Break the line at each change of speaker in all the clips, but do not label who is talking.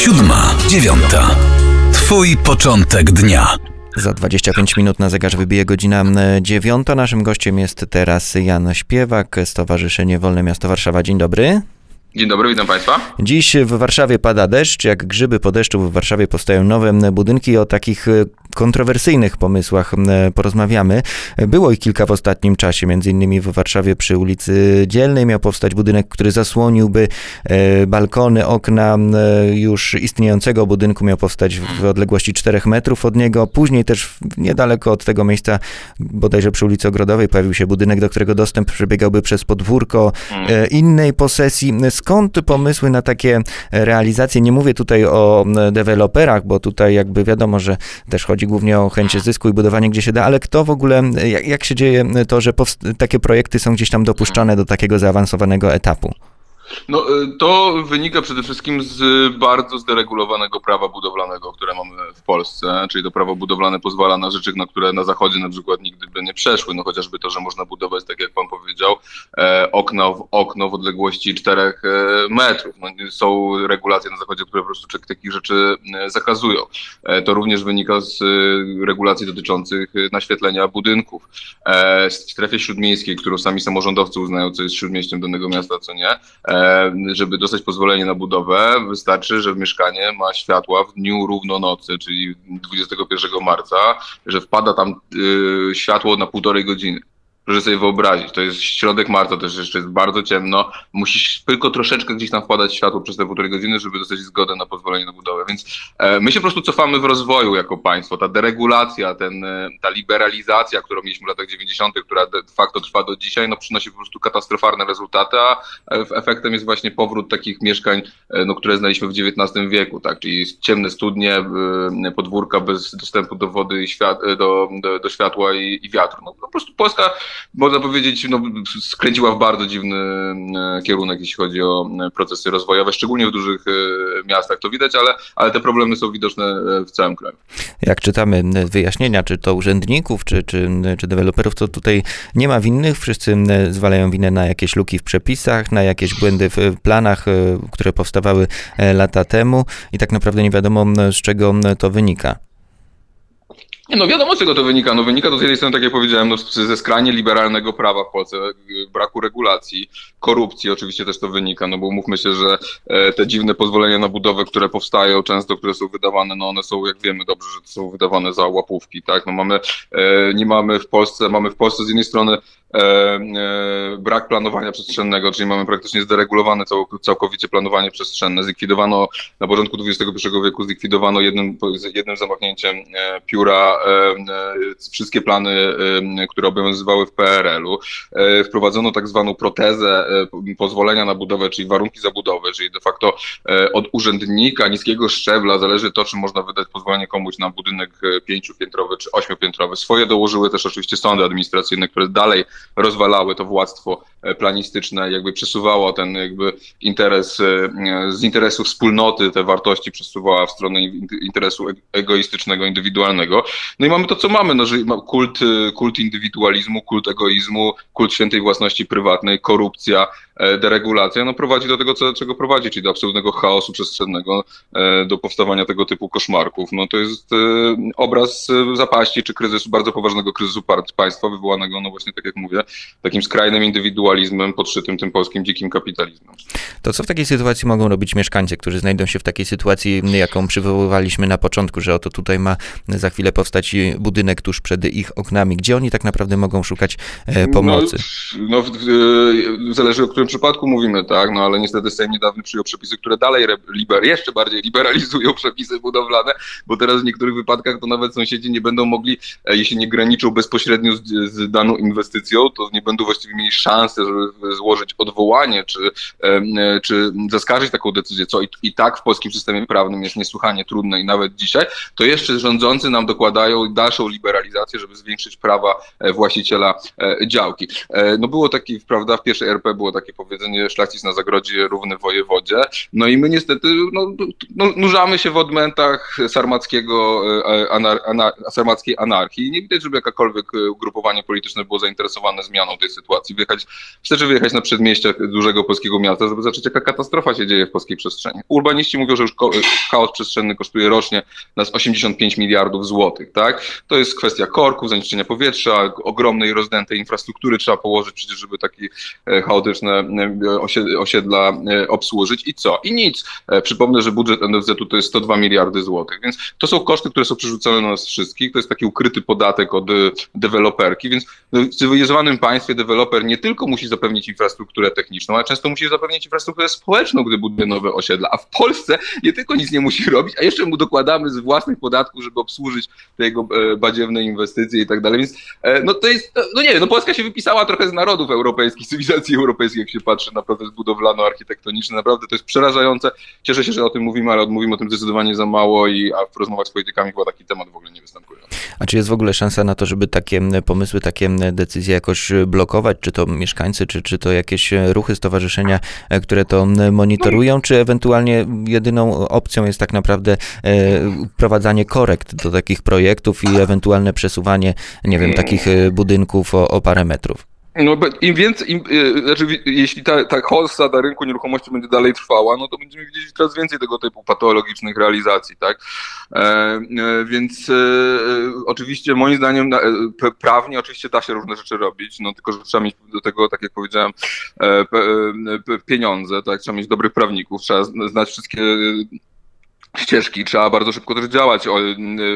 Siódma, dziewiąta. Twój początek dnia.
Za 25 minut na zegarze wybije godzina dziewiąta. Naszym gościem jest teraz Jan Śpiewak, Stowarzyszenie Wolne Miasto Warszawa. Dzień dobry.
Dzień dobry, witam Państwa.
Dziś w Warszawie pada deszcz. Jak grzyby po deszczu w Warszawie powstają nowe budynki. O takich e, kontrowersyjnych pomysłach e, porozmawiamy. Było ich kilka w ostatnim czasie. Między innymi w Warszawie przy ulicy Dzielnej miał powstać budynek, który zasłoniłby e, balkony, okna już istniejącego budynku. Miał powstać w odległości 4 metrów od niego. Później też niedaleko od tego miejsca, bodajże przy ulicy Ogrodowej, pojawił się budynek, do którego dostęp przebiegałby przez podwórko innej posesji skąd pomysły na takie realizacje? Nie mówię tutaj o deweloperach, bo tutaj jakby wiadomo, że też chodzi głównie o chęć zysku i budowanie gdzie się da, ale kto w ogóle, jak, jak się dzieje to, że takie projekty są gdzieś tam dopuszczane do takiego zaawansowanego etapu?
No, y, to wynika przede wszystkim z bardzo zderegulowanego prawa budowlanego, które mamy w Polsce, czyli to prawo budowlane pozwala na rzeczy, na które na zachodzie na przykład nigdy by nie przeszły, no chociażby to, że można budować, tak jak pan powiedział, e, okno w okno w odległości 4 e, metrów. No, są regulacje na zachodzie, które po prostu takich rzeczy e, zakazują. To również wynika z regulacji dotyczących naświetlenia budynków. W strefie śródmiejskiej, którą sami samorządowcy uznają, co jest śródmieściem danego miasta, co nie, żeby dostać pozwolenie na budowę, wystarczy, że mieszkanie ma światła w dniu równonocy, czyli 21 marca, że wpada tam y, światło na półtorej godziny. Proszę sobie wyobrazić, to jest środek marca, też jeszcze jest bardzo ciemno. Musisz tylko troszeczkę gdzieś tam wpadać światło przez te półtorej godziny, żeby dostać zgodę na pozwolenie na budowę. Więc e, my się po prostu cofamy w rozwoju jako państwo. Ta deregulacja, ten, e, ta liberalizacja, którą mieliśmy w latach 90., która de facto trwa do dzisiaj, no przynosi po prostu katastrofalne rezultaty, a e, efektem jest właśnie powrót takich mieszkań, no, które znaliśmy w XIX wieku, tak? czyli ciemne studnie, podwórka bez dostępu do wody do, do, do światła i, i wiatru. No, po prostu Polska można powiedzieć, no, skręciła w bardzo dziwny e, kierunek, jeśli chodzi o e, procesy rozwojowe, szczególnie w dużych e, miastach to widać, ale, ale te problemy są widoczne w całym kraju.
Jak czytamy wyjaśnienia, czy to urzędników, czy, czy, czy deweloperów, to tutaj nie ma winnych, wszyscy zwalają winę na jakieś luki w przepisach, na jakieś błędy w planach, które powstawały lata temu i tak naprawdę nie wiadomo z czego to wynika.
No wiadomo, z czego to wynika. No wynika to z jednej strony, tak jak powiedziałem, no, ze skrajnie liberalnego prawa w Polsce, braku regulacji, korupcji oczywiście też to wynika, no bo mówmy się, że e, te dziwne pozwolenia na budowę, które powstają, często, które są wydawane, no one są, jak wiemy dobrze, że są wydawane za łapówki, tak? No mamy, e, nie mamy w Polsce, mamy w Polsce z jednej strony E, e, brak planowania przestrzennego, czyli mamy praktycznie zderegulowane cał, całkowicie planowanie przestrzenne. Zlikwidowano na początku XXI wieku, zlikwidowano jednym, jednym zamachnięciem e, pióra wszystkie plany, które obowiązywały w PRL-u. Wprowadzono tak zwaną protezę pozwolenia na budowę, czyli warunki zabudowy, czyli de facto od urzędnika niskiego szczebla zależy to, czy można wydać pozwolenie komuś na budynek pięciopiętrowy czy ośmiopiętrowy. Swoje dołożyły też oczywiście sądy administracyjne, które dalej rozwalały to władztwo e, planistyczne, jakby przesuwało ten jakby interes, e, z interesu wspólnoty te wartości przesuwała w stronę interesu egoistycznego, indywidualnego. No i mamy to, co mamy, no, że kult, e, kult indywidualizmu, kult egoizmu, kult świętej własności prywatnej, korupcja, deregulacja, no prowadzi do tego, co, czego prowadzi, czyli do absolutnego chaosu przestrzennego, do powstawania tego typu koszmarków. No to jest obraz zapaści czy kryzysu, bardzo poważnego kryzysu państwa wywołanego, no właśnie tak jak mówię, takim skrajnym indywidualizmem podszytym tym polskim dzikim kapitalizmem.
To co w takiej sytuacji mogą robić mieszkańcy, którzy znajdą się w takiej sytuacji, jaką przywoływaliśmy na początku, że oto tutaj ma za chwilę powstać budynek tuż przed ich oknami. Gdzie oni tak naprawdę mogą szukać e, pomocy?
No, no, zależy o którym przypadku mówimy, tak, no ale niestety Sejm niedawno przyjął przepisy, które dalej liber, jeszcze bardziej liberalizują przepisy budowlane, bo teraz w niektórych wypadkach to nawet sąsiedzi nie będą mogli, e, jeśli nie graniczą bezpośrednio z, z daną inwestycją, to nie będą właściwie mieli szansy, żeby złożyć odwołanie, czy, czy zaskarżyć taką decyzję, co i, i tak w polskim systemie prawnym jest niesłychanie trudne i nawet dzisiaj, to jeszcze rządzący nam dokładają dalszą liberalizację, żeby zwiększyć prawa e, właściciela e, działki. E, no było taki, prawda, w pierwszej RP było takie powiedzenie szlachcic na zagrodzie równy wojewodzie. No i my niestety no, no, nurzamy się w odmętach sarmackiego, e, anar, anar, sarmackiej anarchii. Nie widać, żeby jakakolwiek ugrupowanie polityczne było zainteresowane zmianą tej sytuacji. Wyjechać, wystarczy wyjechać na przedmieścia dużego polskiego miasta, żeby zobaczyć, jaka katastrofa się dzieje w polskiej przestrzeni. Urbaniści mówią, że już chaos przestrzenny kosztuje rocznie nas 85 miliardów złotych, tak? To jest kwestia korków, zanieczyszczenia powietrza, ogromnej rozdętej infrastruktury trzeba położyć przecież, żeby takie e, chaotyczne e, osiedla e, obsłużyć i co? I nic. Przypomnę, że budżet NFZ-u to jest 102 miliardy złotych, więc to są koszty, które są przerzucone na nas wszystkich, to jest taki ukryty podatek od deweloperki, więc w cywilizowanym państwie deweloper nie tylko musi zapewnić infrastrukturę techniczną, ale często musi zapewnić infrastrukturę społeczną, gdy buduje nowe osiedla, a w Polsce nie tylko nic nie musi robić, a jeszcze mu dokładamy z własnych podatków, żeby obsłużyć te jego badziewne inwestycje i tak dalej, więc no to jest, no nie wiem, no Polska się wypisała trochę z narodów europejskich, cywilizacji europejskiej, jak się patrzy na proces budowlano-architektoniczny. Naprawdę to jest przerażające. Cieszę się, że o tym mówimy, ale mówimy o tym zdecydowanie za mało i a w rozmowach z politykami chyba taki temat w ogóle nie występuje.
A czy jest w ogóle szansa na to, żeby takie pomysły, takie decyzje jakoś blokować? Czy to mieszkańcy, czy, czy to jakieś ruchy, stowarzyszenia, e, które to monitorują, czy ewentualnie jedyną opcją jest tak naprawdę e, wprowadzanie korekt do takich projektów i ewentualne przesuwanie, nie wiem, takich e, budynków o, o parę metrów?
No, im więcej, im, e, znaczy, jeśli ta, ta hossa na rynku nieruchomości będzie dalej trwała, no to będziemy widzieć coraz więcej tego typu patologicznych realizacji, tak? E, e, więc e, oczywiście moim zdaniem e, prawnie oczywiście da się różne rzeczy robić, no tylko, że trzeba mieć do tego, tak jak powiedziałem, e, pieniądze, tak? Trzeba mieć dobrych prawników, trzeba znać wszystkie ścieżki, trzeba bardzo szybko też działać. O,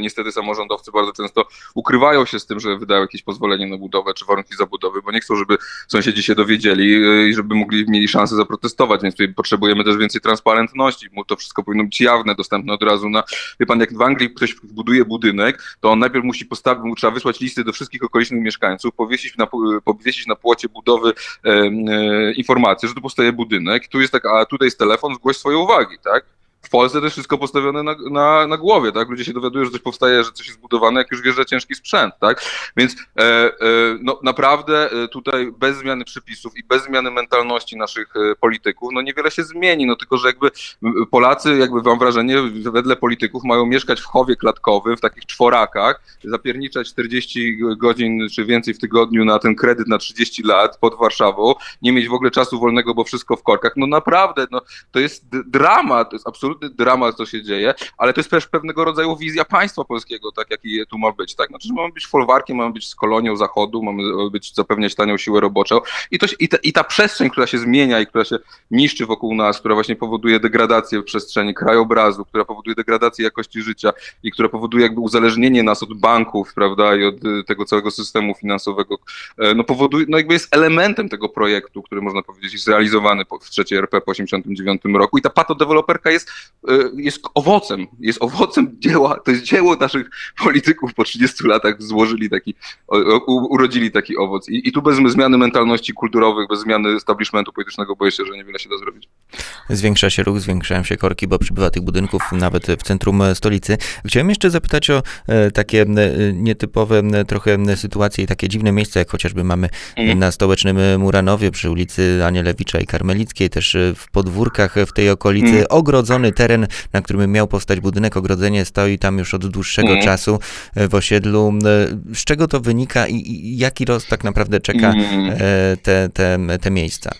niestety samorządowcy bardzo często ukrywają się z tym, że wydają jakieś pozwolenie na budowę czy warunki zabudowy, bo nie chcą, żeby sąsiedzi się dowiedzieli y, i żeby mogli mieli szansę zaprotestować, więc tutaj potrzebujemy też więcej transparentności. To wszystko powinno być jawne, dostępne od razu na... Wie pan, jak w Anglii ktoś buduje budynek, to on najpierw musi postawić, mu trzeba wysłać listy do wszystkich okolicznych mieszkańców, powiesić na, powiesić na płocie budowy e, e, informację, że tu powstaje budynek, tu jest tak, a tutaj jest telefon, zgłoś swoje uwagi, tak? W Polsce to jest wszystko postawione na, na, na, głowie, tak? Ludzie się dowiadują, że coś powstaje, że coś jest zbudowane, jak już wjeżdża ciężki sprzęt, tak? Więc e, e, no, naprawdę e, tutaj bez zmiany przepisów i bez zmiany mentalności naszych e, polityków, no niewiele się zmieni, no tylko, że jakby Polacy, jakby mam wrażenie, wedle polityków mają mieszkać w chowie klatkowym, w takich czworakach, zapierniczać 40 godzin czy więcej w tygodniu na ten kredyt na 30 lat pod Warszawą, nie mieć w ogóle czasu wolnego, bo wszystko w korkach, no naprawdę, no to jest dramat, to jest absolutnie absolutny dramat, co się dzieje, ale to jest też pewnego rodzaju wizja państwa polskiego, tak jaki tu ma być, tak? Znaczy, że mamy być folwarkiem, mamy być z kolonią zachodu, mamy być zapewniać tanią siłę roboczą i, to, i, ta, i ta przestrzeń, która się zmienia i która się niszczy wokół nas, która właśnie powoduje degradację przestrzeni krajobrazu, która powoduje degradację jakości życia i która powoduje jakby uzależnienie nas od banków, prawda, i od y, tego całego systemu finansowego, e, no powoduje, no jakby jest elementem tego projektu, który można powiedzieć jest realizowany w trzeciej RP po 89 roku i ta patodeweloperka jest jest owocem, jest owocem dzieła, to jest dzieło naszych polityków po 30 latach złożyli taki, urodzili taki owoc. I, i tu bez zmiany mentalności kulturowych, bez zmiany establishmentu politycznego boję się, że niewiele się da zrobić.
Zwiększa się ruch, zwiększają się korki, bo przybywa tych budynków nawet w centrum stolicy. Chciałem jeszcze zapytać o e, takie e, nietypowe trochę sytuacje i takie dziwne miejsca, jak chociażby mamy mhm. na stołecznym Muranowie przy ulicy Anielewicza i Karmelickiej, też w podwórkach w tej okolicy, mhm. ogrodzony teren, na którym miał powstać budynek, ogrodzenie stoi tam już od dłuższego mm. czasu e, w osiedlu. E, z czego to wynika i, i jaki rost tak naprawdę czeka mm. te, te, te miejsca?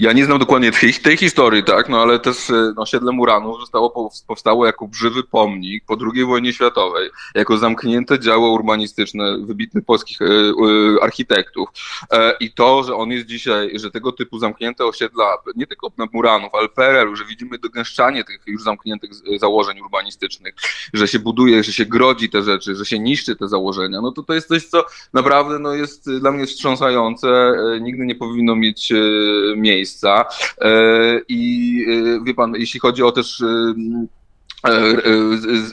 Ja nie znam dokładnie tej, tej historii, tak, no ale też e, no, osiedle Muranów zostało, powstało jako żywy pomnik po II wojnie światowej, jako zamknięte działo urbanistyczne wybitnych polskich e, e, architektów. E, I to, że on jest dzisiaj, że tego typu zamknięte osiedla, nie tylko na Muranów, ale PRL-u, że widzimy dogęszczanie tych już zamkniętych założeń urbanistycznych, że się buduje, że się grodzi te rzeczy, że się niszczy te założenia, no to to jest coś, co naprawdę no, jest dla mnie wstrząsające, nigdy nie powinno mieć miejsca miejsca. E, I e, wie pan, jeśli chodzi o też E,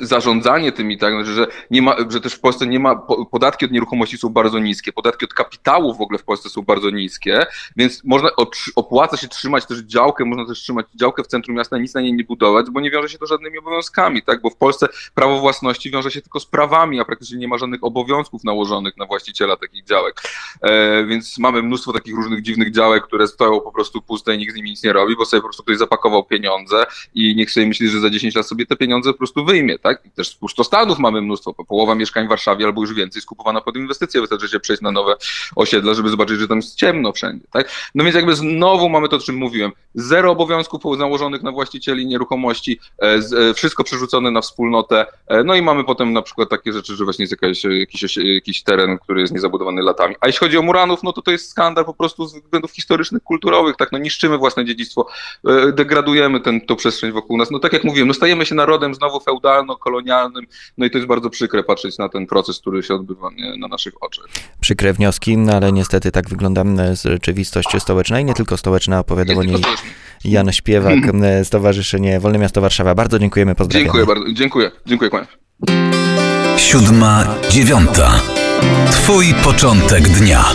zarządzanie tymi, tak, że, nie ma, że też w Polsce nie ma, podatki od nieruchomości są bardzo niskie, podatki od kapitału w ogóle w Polsce są bardzo niskie, więc można, opłaca się trzymać też działkę, można też trzymać działkę w centrum miasta, nic na niej nie budować, bo nie wiąże się to żadnymi obowiązkami, tak, bo w Polsce prawo własności wiąże się tylko z prawami, a praktycznie nie ma żadnych obowiązków nałożonych na właściciela takich działek, e, więc mamy mnóstwo takich różnych dziwnych działek, które stoją po prostu puste i nikt z nimi nic nie robi, bo sobie po prostu ktoś zapakował pieniądze i niech sobie myśli, że za 10 lat sobie te pieniądze po prostu wyjmie, tak? I też z pustostanów mamy mnóstwo, połowa mieszkań w Warszawie albo już więcej skupowana pod inwestycje, wystarczy się przejść na nowe osiedla, żeby zobaczyć, że tam jest ciemno wszędzie, tak? No więc jakby znowu mamy to, o czym mówiłem, zero obowiązków nałożonych na właścicieli nieruchomości, e, e, wszystko przerzucone na wspólnotę, e, no i mamy potem na przykład takie rzeczy, że właśnie jest jakaś, jakiś, jakiś teren, który jest niezabudowany latami. A jeśli chodzi o Muranów, no to to jest skandal po prostu z względów historycznych, kulturowych, tak, no niszczymy własne dziedzictwo, degradujemy ten, tą przestrzeń wokół nas. No tak jak mówiłem, no stajemy się narodem znowu znowu feudalno-kolonialnym. No i to jest bardzo przykre patrzeć na ten proces, który się odbywa nie, na naszych oczach.
Przykre wnioski, no ale niestety tak wygląda rzeczywistość stołeczna i nie tylko stołeczna, opowiadał o niej Jan Śpiewak, Stowarzyszenie Wolne Miasto Warszawa. Bardzo dziękujemy, pozdrawiam.
Dziękuję bardzo, dziękuję, dziękuję kłaniam.
Siódma, dziewiąta. Twój początek dnia.